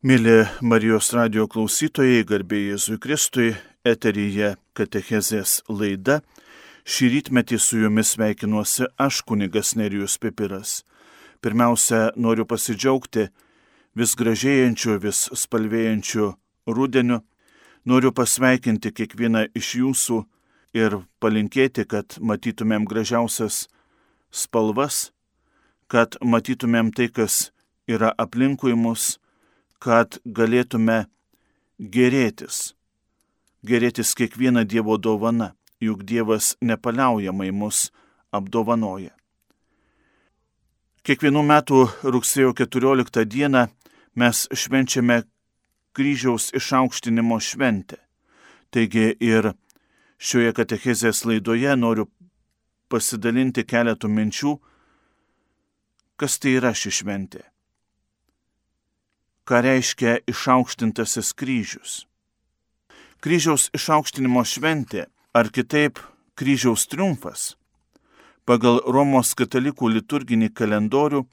Mėly Marijos radio klausytojai, garbėjai Jėzui Kristui, eteryje Katechezės laida. Šį rytmetį su jumis sveikinuosi aš, kunigas Nerijus Pipiras. Pirmiausia, noriu pasidžiaugti vis gražėjančiu, vis spalvėjančiu rudeniu. Noriu pasveikinti kiekvieną iš jūsų ir palinkėti, kad matytumėm gražiausias spalvas, kad matytumėm tai, kas yra aplinkui mus kad galėtume gerėtis. Gerėtis kiekvieną Dievo dovana, juk Dievas nepaliaujamai mus apdovanoja. Kiekvienų metų rugsėjo 14 dieną mes švenčiame kryžiaus išaukštinimo šventę. Taigi ir šioje katechezės laidoje noriu pasidalinti keletų minčių, kas tai yra ši šventė ką reiškia išaukštintasis kryžius. Kryžiaus išaukštinimo šventė, ar kitaip kryžiaus triumfas, pagal Romos katalikų liturginį kalendorių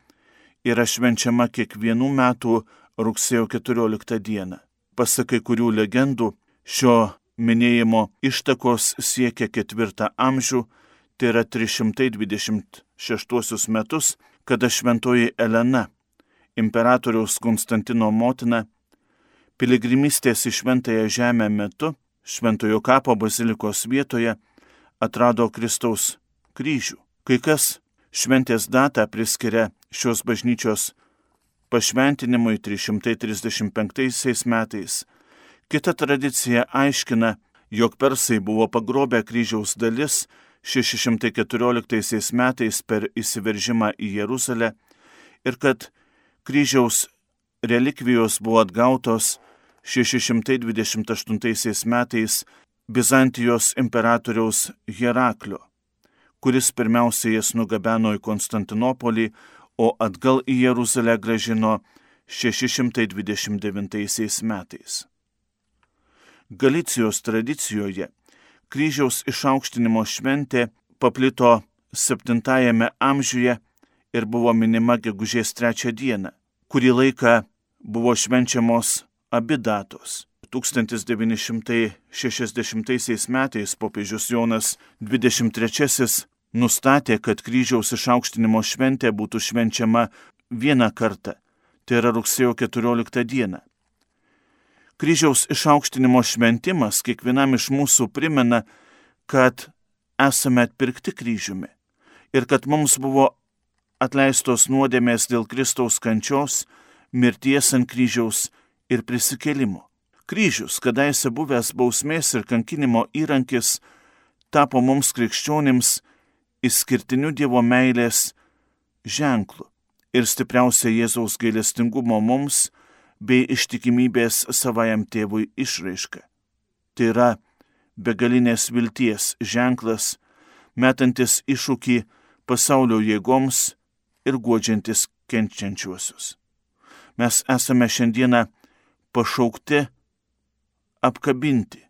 yra švenčiama kiekvienų metų rugsėjo 14 dieną. Pasak kai kurių legendų, šio minėjimo ištakos siekia ketvirtą amžių, tai yra 326 metus, kada šventoji Elena imperatoriaus Konstantino motina, piligrimystės į Šventąją Žemę metu Šventojo kapo bazilikos vietoje atrado Kristaus kryžių. Kai kas šventės datą priskiria šios bažnyčios pašventinimui 335 metais. Kita tradicija aiškina, jog persai buvo pagrobę kryžiaus dalis 614 metais per įsiveržimą į Jeruzalę ir kad kryžiaus relikvijos buvo atgautos 628 metais Bizantijos imperatoriaus Heraklio, kuris pirmiausia jas nugabeno į Konstantinopolį, o atgal į Jeruzalę gražino 629 metais. Galicijos tradicijoje kryžiaus išaukštinimo šventė paplito 7 amžiuje ir buvo minima gegužės trečią dieną. Kurį laiką buvo švenčiamos abi datos. 1960 metais popiežius Jonas XXIII nustatė, kad kryžiaus išaukštinimo šventė būtų švenčiama vieną kartą, tai yra rugsėjo 14 dieną. Kryžiaus išaukštinimo šventimas kiekvienam iš mūsų primena, kad esame atpirkti kryžiumi ir kad mums buvo atleistos nuodėmės dėl Kristaus kančios, mirties ant kryžiaus ir prisikelimo. Kryžius, kadaise buvęs bausmės ir kankinimo įrankis, tapo mums krikščionims išskirtiniu Dievo meilės ženklu ir stipriausia Jėzaus gailestingumo mums bei ištikimybės savajam tėvui išraiška. Tai yra begalinės vilties ženklas, metantis iššūkį pasaulio jėgoms ir guodžiantis kenčiančiuosius. Mes esame šiandieną pašaukti apkabinti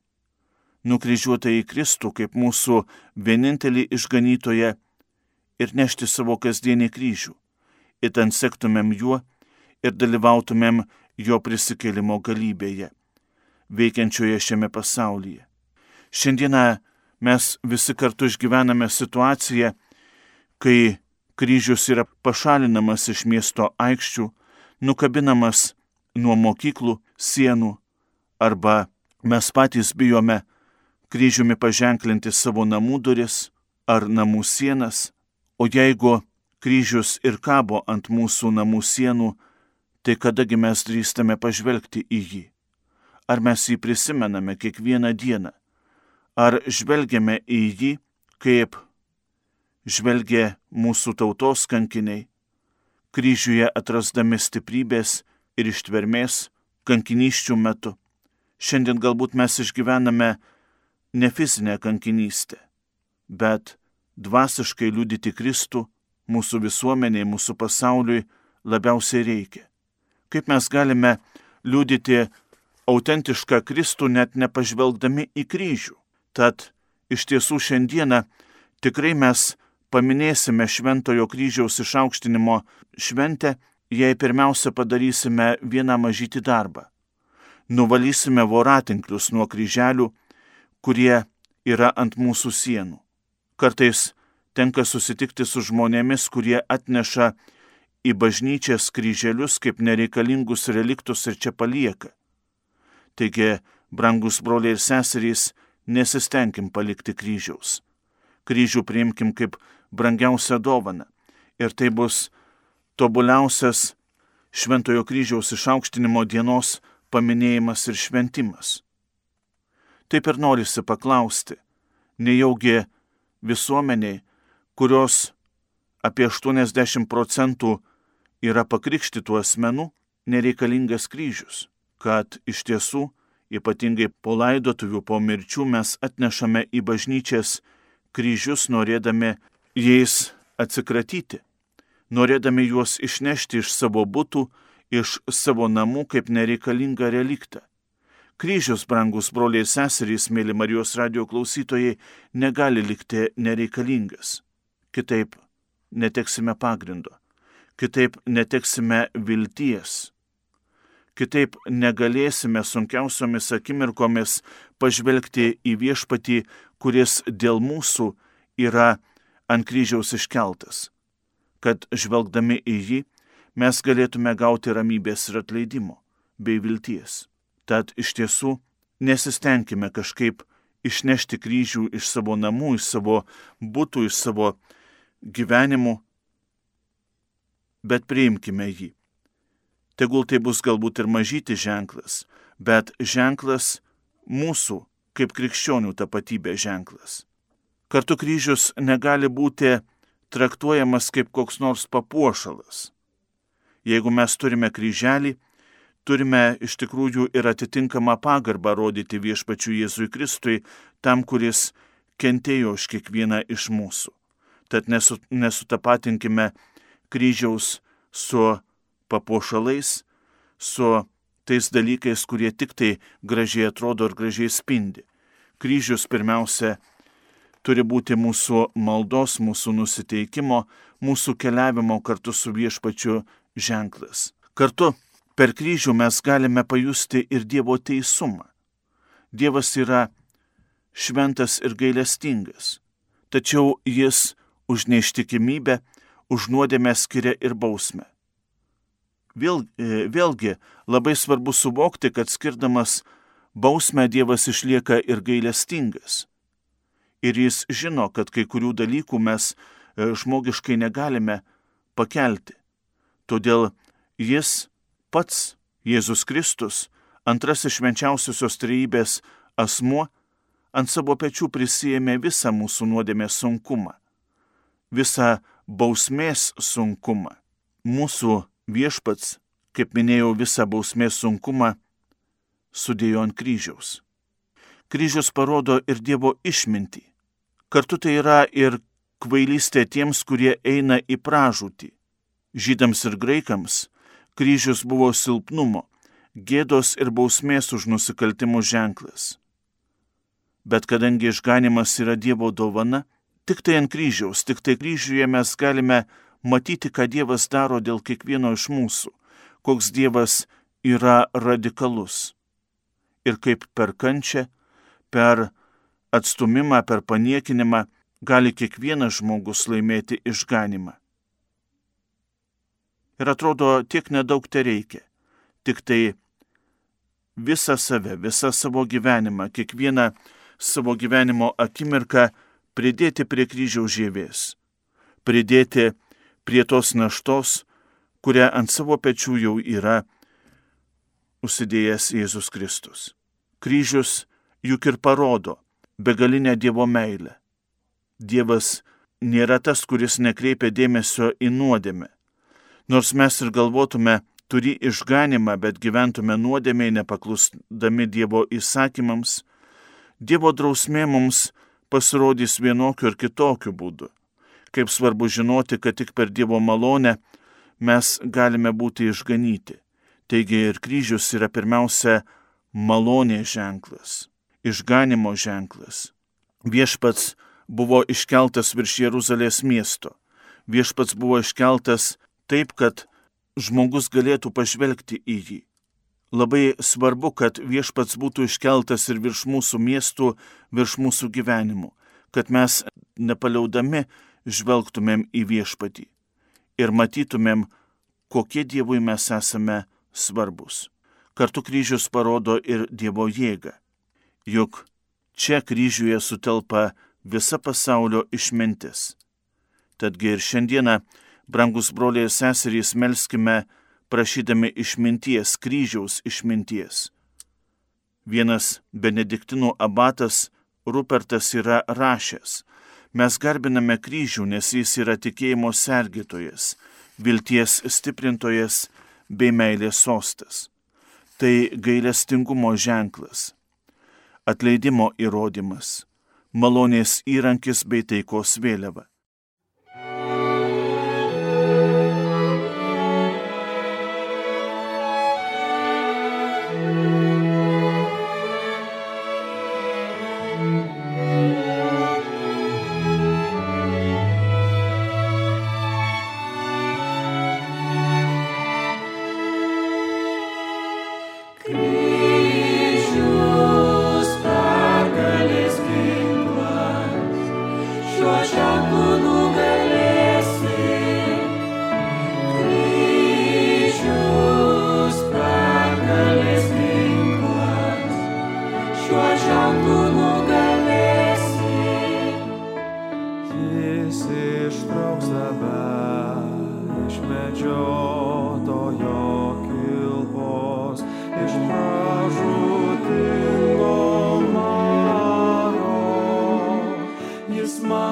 nukryžiuotą į Kristų kaip mūsų vienintelį išganytoją ir nešti savo kasdienį kryžių, įten sektumėm juo ir dalyvautumėm jo prisikėlimo galybėje, veikiančioje šiame pasaulyje. Šiandieną mes visi kartu išgyvename situaciją, kai kryžius yra pašalinamas iš miesto aikščių, nukabinamas nuo mokyklų sienų, arba mes patys bijome kryžiumi paženklinti savo namų duris ar namų sienas, o jeigu kryžius ir kabo ant mūsų namų sienų, tai kadagi mes drįstame pažvelgti į jį? Ar mes jį prisimename kiekvieną dieną? Ar žvelgiame į jį kaip žvelgė mūsų tautos kankiniai, kryžiuje atrasdami stiprybės ir ištvermės kankiniščių metu. Šiandien galbūt mes išgyvename ne fizinę kankinystę, bet dvasiškai liudyti Kristų mūsų visuomeniai, mūsų pasauliui labiausiai reikia. Kaip mes galime liudyti autentišką Kristų net nepažvelgdami į kryžių. Tad iš tiesų šiandieną tikrai mes paminėsime Šventojo kryžiaus išaukštinimo šventę jei pirmiausia padarysime vieną mažytį darbą. Nuvalysime voratinklius nuo kryželių, kurie yra ant mūsų sienų. Kartais tenka susitikti su žmonėmis, kurie atneša į bažnyčias kryželius kaip nereikalingus reliktus ir čia palieka. Taigi, brangus broliai ir seserys, nesistengim palikti kryžiaus. Kryžių priimkim kaip brangiausią dovaną. Ir tai bus tobuliausias Šventojo kryžiaus išaukštinimo dienos paminėjimas ir šventimas. Taip ir norisi paklausti, nejaugi visuomeniai, kurios apie 80 procentų yra pakrikštytų asmenų, nereikalingas kryžius, kad iš tiesų, ypatingai po laidotuvių, po mirčių mes atnešame į bažnyčias kryžius, norėdami jais atsikratyti norėdami juos išnešti iš savo būtų, iš savo namų kaip nereikalingą reliktą. Kryžius, brangus broliai ir seserys, mėly Marijos radio klausytojai, negali likti nereikalingas. Kitaip neteksime pagrindo, kitaip neteksime vilties, kitaip negalėsime sunkiausiomis akimirkomis pažvelgti į viešpatį, kuris dėl mūsų yra ant kryžiaus iškeltas kad žvelgdami į jį mes galėtume gauti ramybės ir atleidimo bei vilties. Tad iš tiesų nesistengime kažkaip išnešti kryžių iš savo namų, iš savo būtų, iš savo gyvenimų, bet priimkime jį. Tegul tai bus galbūt ir mažyti ženklas, bet ženklas mūsų kaip krikščionių tapatybės ženklas. Kartu kryžius negali būti traktuojamas kaip koks nors papuošalas. Jeigu mes turime kryželį, turime iš tikrųjų ir atitinkamą pagarbą rodyti viešpačiu Jėzui Kristui, tam, kuris kentėjo už kiekvieną iš mūsų. Tad nesu, nesutapatinkime kryžiaus su papuošalais, su tais dalykais, kurie tik tai gražiai atrodo ir gražiai spindi. Kryžius pirmiausia turi būti mūsų maldos, mūsų nusiteikimo, mūsų keliavimo kartu su viešpačiu ženklas. Kartu per kryžių mes galime pajusti ir Dievo teisumą. Dievas yra šventas ir gailestingas, tačiau jis už neištikimybę, už nuodėmę skiria ir bausmę. Vėl, e, vėlgi labai svarbu suvokti, kad skirdamas bausmę Dievas išlieka ir gailestingas ir jis žino, kad kai kurių dalykų mes e, žmogiškai negalime pakelti. Todėl jis pats, Jėzus Kristus, antrasis švenčiausiosios trejybės asmuo, ant savo pečių prisijėmė visą mūsų nuodėmės sunkumą, visą bausmės sunkumą. Mūsų viešpats, kaip minėjau, visą bausmės sunkumą sudėjo ant kryžiaus. Kryžius parodo ir Dievo išmintį. Kartu tai yra ir kvailystė tiems, kurie eina į pražūtį. Žydams ir graikams kryžius buvo silpnumo, gėdos ir bausmės už nusikaltimus ženklas. Bet kadangi išganimas yra Dievo dovana, tik tai ant kryžiaus, tik tai kryžiuje mes galime matyti, ką Dievas daro dėl kiekvieno iš mūsų, koks Dievas yra radikalus. Ir kaip per kančią, per atstumimą, per paniekinimą gali kiekvienas žmogus laimėti išganimą. Ir atrodo, tiek nedaug te reikia. Tik tai visą save, visą savo gyvenimą, kiekvieną savo gyvenimo akimirką pridėti prie kryžiaus žievės, pridėti prie tos naštos, kurią ant savo pečių jau yra užsidėjęs Jėzus Kristus. Kryžius juk ir parodo, begalinę Dievo meilę. Dievas nėra tas, kuris nekreipia dėmesio į nuodėmę. Nors mes ir galvotume, turi išganimą, bet gyventume nuodėmiai nepaklusdami Dievo įsakymams, Dievo drausmė mums pasirodys vienokiu ir kitokiu būdu. Kaip svarbu žinoti, kad tik per Dievo malonę mes galime būti išganyti. Taigi ir kryžius yra pirmiausia malonės ženklas išganimo ženklas. Viešpats buvo iškeltas virš Jeruzalės miesto. Viešpats buvo iškeltas taip, kad žmogus galėtų pažvelgti į jį. Labai svarbu, kad viešpats būtų iškeltas ir virš mūsų miestų, virš mūsų gyvenimų, kad mes nepaliaudami žvelgtumėm į viešpatį ir matytumėm, kokie Dievui mes esame svarbus. Kartu kryžius parodo ir Dievo jėgą. Juk čia kryžiuje sutelpa visa pasaulio išmintis. Tadgi ir šiandieną, brangus broliai ir seserys, melskime, prašydami išminties, kryžiaus išminties. Vienas benediktinų abatas Rupertas yra rašęs, mes garbiname kryžių, nes jis yra tikėjimo sergėtojas, vilties stiprintojas bei meilės sostas. Tai gailestingumo ženklas, atleidimo įrodymas, malonės įrankis bei taikos vėliava.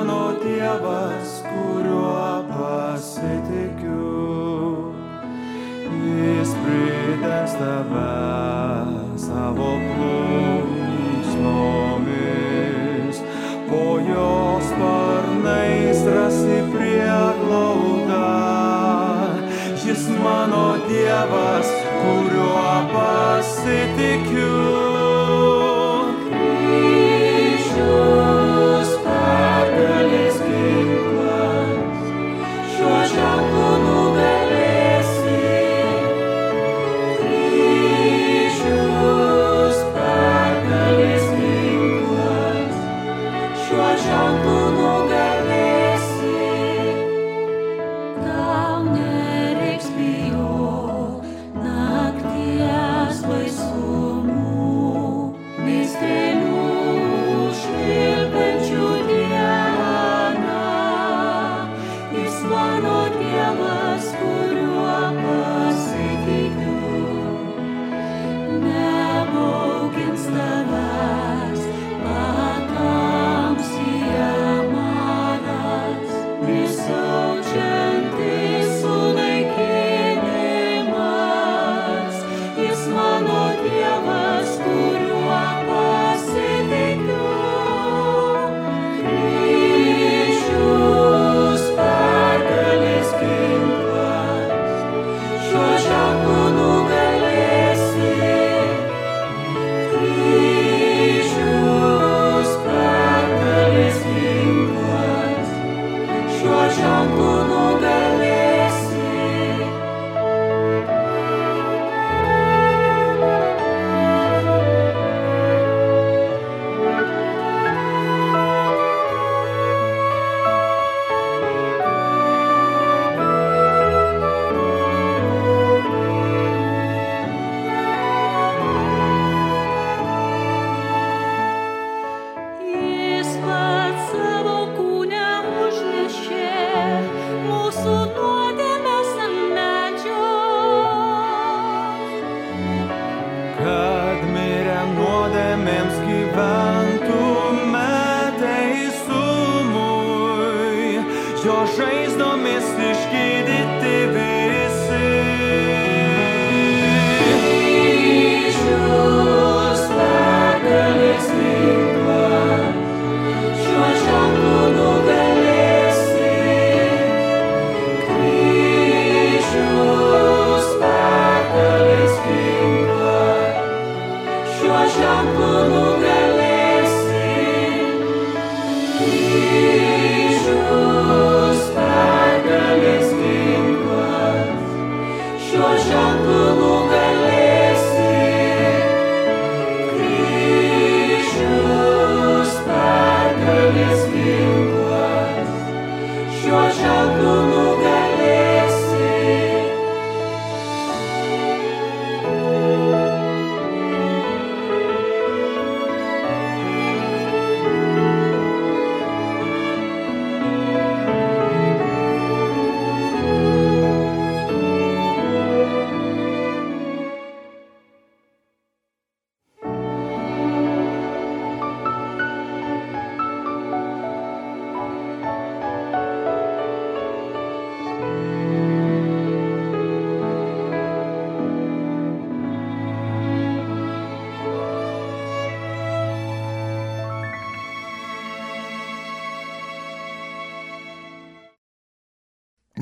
Mano Dievas, kuriuo pasitikiu. Jis pridės tave savo plunksnomis, po jos sparnais rasi prieglaudą. Jis mano Dievas, kuriuo pasitikiu.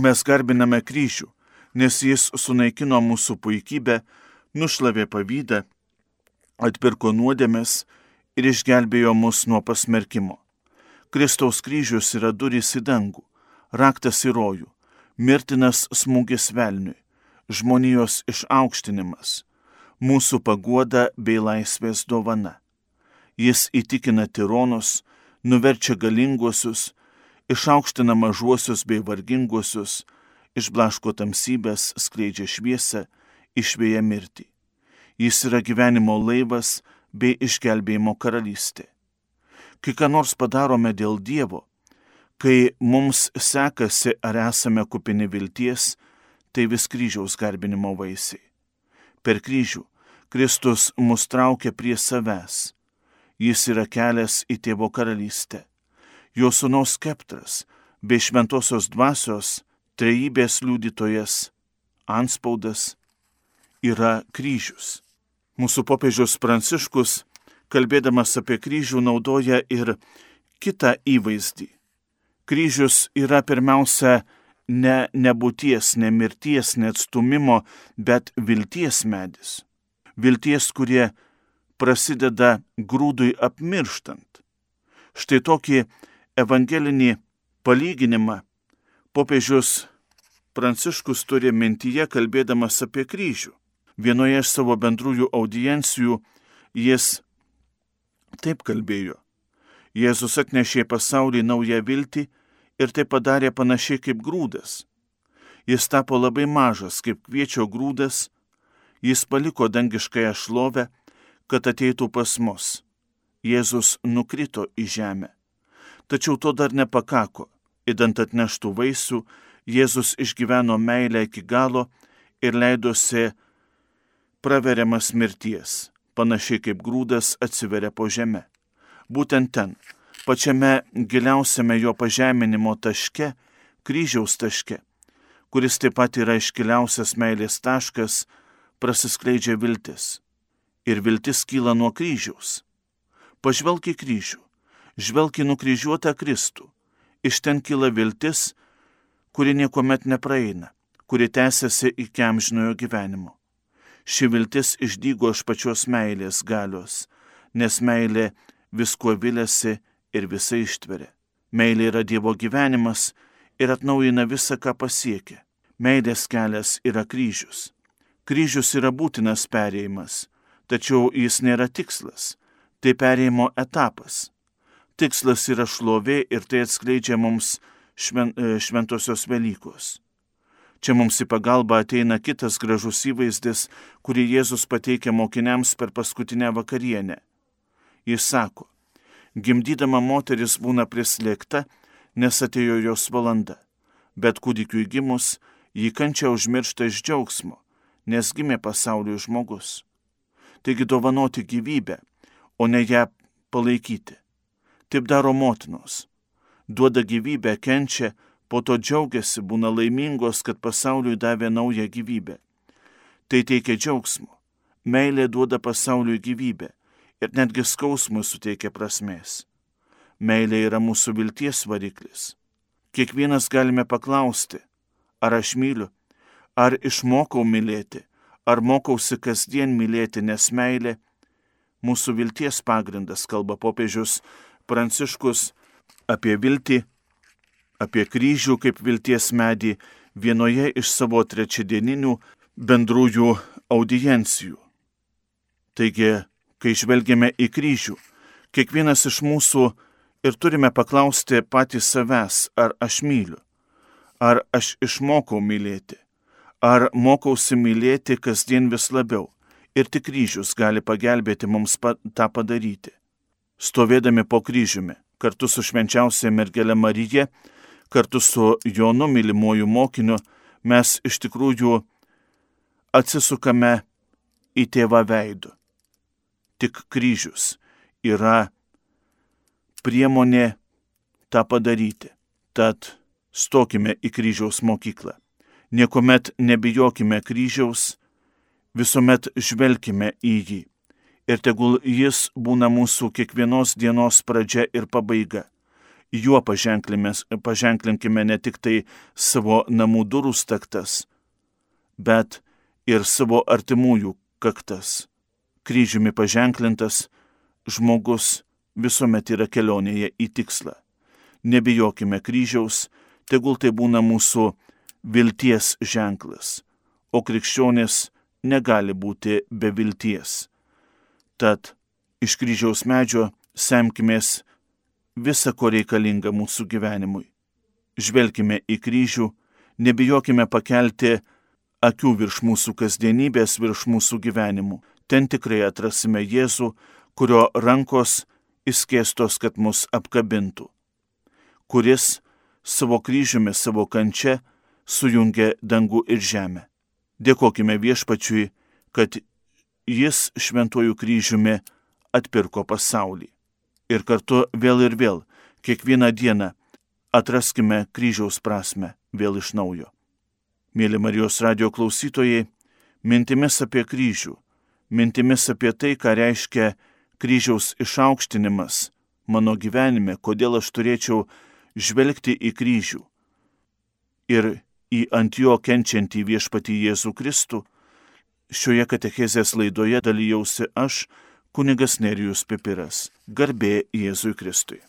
Mes garbiname kryžių, nes jis sunaikino mūsų puikybę, nušlavė pavydą, atpirko nuodėmės ir išgelbėjo mus nuo pasmerkimo. Kristaus kryžius yra durys į dangų, raktas į rojų, mirtinas smūgis velniui, žmonijos išaukštinimas, mūsų paguoda bei laisvės dovana. Jis įtikina tironus, nuverčia galinguosius, išaukština mažuosius bei varginguosius, išblaško tamsybės, skleidžia šviesą, išvėja mirtį. Jis yra gyvenimo laivas bei išgelbėjimo karalystė. Kai ką nors padarome dėl Dievo, kai mums sekasi ar esame kupini vilties, tai vis kryžiaus garbinimo vaisiai. Per kryžių Kristus mus traukia prie savęs. Jis yra kelias į tėvo karalystę. Jo sūnaus skeptras bei šventosios dvasios trejybės liudytojas anspaudas yra kryžius. Mūsų popiežius Pranciškus, kalbėdamas apie kryžių, naudoja ir kitą įvaizdį. Kryžius yra pirmiausia ne nebūties, ne mirties, ne atstumimo, bet vilties medis. Vilties, kurie prasideda grūdui apmirštant. Štai tokį evangelinį palyginimą popiežius Pranciškus turi mintyje kalbėdamas apie kryžių. Vienoje iš savo bendrųjų audiencijų jis taip kalbėjo. Jėzus atnešė į pasaulį naują viltį ir tai padarė panašiai kaip grūdas. Jis tapo labai mažas kaip kviečio grūdas, jis paliko dangiškąją šlovę, kad ateitų pas mus. Jėzus nukrito į žemę. Tačiau to dar nepakako. Įdant atneštų vaisių, Jėzus išgyveno meilę iki galo ir leidosi praveriamas mirties, panašiai kaip grūdas atsiveria po žemę. Būtent ten, pačiame giliausiame jo pažeminimo taške, kryžiaus taške, kuris taip pat yra iškiliausias meilės taškas, prasiskleidžia viltis. Ir viltis kyla nuo kryžiaus. Pažvelk į kryžių, žvelk į nukryžiuotą Kristų. Iš ten kyla viltis, kuri niekuomet nepraeina, kuri tęsiasi iki amžinojo gyvenimo. Ši viltis išdygo iš pačios meilės galios, nes meilė viskuo vilėsi ir visai ištveria. Meilė yra Dievo gyvenimas ir atnaujina visą, ką pasiekia. Meilės kelias yra kryžius. Kryžius yra būtinas perėjimas, tačiau jis nėra tikslas, tai perėjimo etapas. Tikslas yra šlovė ir tai atskleidžia mums šven, šventosios Velykos. Čia mums į pagalbą ateina kitas gražus įvaizdis, kurį Jėzus pateikia mokiniams per paskutinę vakarienę. Jis sako, gimdydama moteris būna prislėgta, nes atėjo jos valanda, bet kūdikiu įgimus jį kančia užmiršta iš džiaugsmo, nes gimė pasauliui žmogus. Taigi dovanoti gyvybę, o ne ją palaikyti. Taip daro motinos duoda gyvybę, kenčia, po to džiaugiasi, būna laimingos, kad pasauliui davė naują gyvybę. Tai teikia džiaugsmo. Meilė duoda pasauliui gyvybę ir netgi skausmui suteikia prasmės. Meilė yra mūsų vilties variklis. Kiekvienas galime paklausti, ar aš myliu, ar išmokau mylėti, ar mokausi kasdien mylėti, nes meilė mūsų vilties pagrindas, kalba popiežius Pranciškus apie viltį, apie kryžių kaip vilties medį vienoje iš savo trečiadieninių bendrųjų audiencijų. Taigi, kai žvelgiame į kryžių, kiekvienas iš mūsų ir turime paklausti patys savęs, ar aš myliu, ar aš išmokau mylėti, ar mokausi mylėti kasdien vis labiau. Ir tik kryžius gali pagelbėti mums tą padaryti. Stovėdami po kryžiumi, kartu su švenčiausia mergelė Marija, kartu su Jonu mylimuoju mokiniu, mes iš tikrųjų atsisukame į tėvą veidu. Tik kryžius yra priemonė tą padaryti. Tad stokime į kryžiaus mokyklą. Niekuomet nebijokime kryžiaus, visuomet žvelkime į jį ir tegul jis būna mūsų kiekvienos dienos pradžia ir pabaiga. Juo paženklinkime ne tik tai savo namų durų staktas, bet ir savo artimųjų kaktas. Kryžiumi paženklintas žmogus visuomet yra kelionėje į tikslą. Nebijokime kryžiaus, tegul tai būna mūsų vilties ženklas, o krikščionis negali būti be vilties. Tad iš kryžiaus medžio semkimės visą, ko reikalinga mūsų gyvenimui. Žvelkime į kryžių, nebijokime pakelti akių virš mūsų kasdienybės, virš mūsų gyvenimų. Ten tikrai atrasime Jėzų, kurio rankos įskėstos, kad mus apkabintų, kuris savo kryžiumi, savo kančia sujungia dangų ir žemę. Dėkojime viešpačiui, kad jis šventuoju kryžiumi atpirko pasaulį. Ir kartu vėl ir vėl, kiekvieną dieną atraskime kryžiaus prasme vėl iš naujo. Mėly Marijos radio klausytojai, mintimis apie kryžių, mintimis apie tai, ką reiškia kryžiaus išaukštinimas mano gyvenime, kodėl aš turėčiau žvelgti į kryžių ir į ant jo kenčiantį viešpatį Jėzų Kristų, šioje katechezės laidoje dalyjausi aš, kunigas Nerijus Pipiras. Garbė Jėzui Kristui.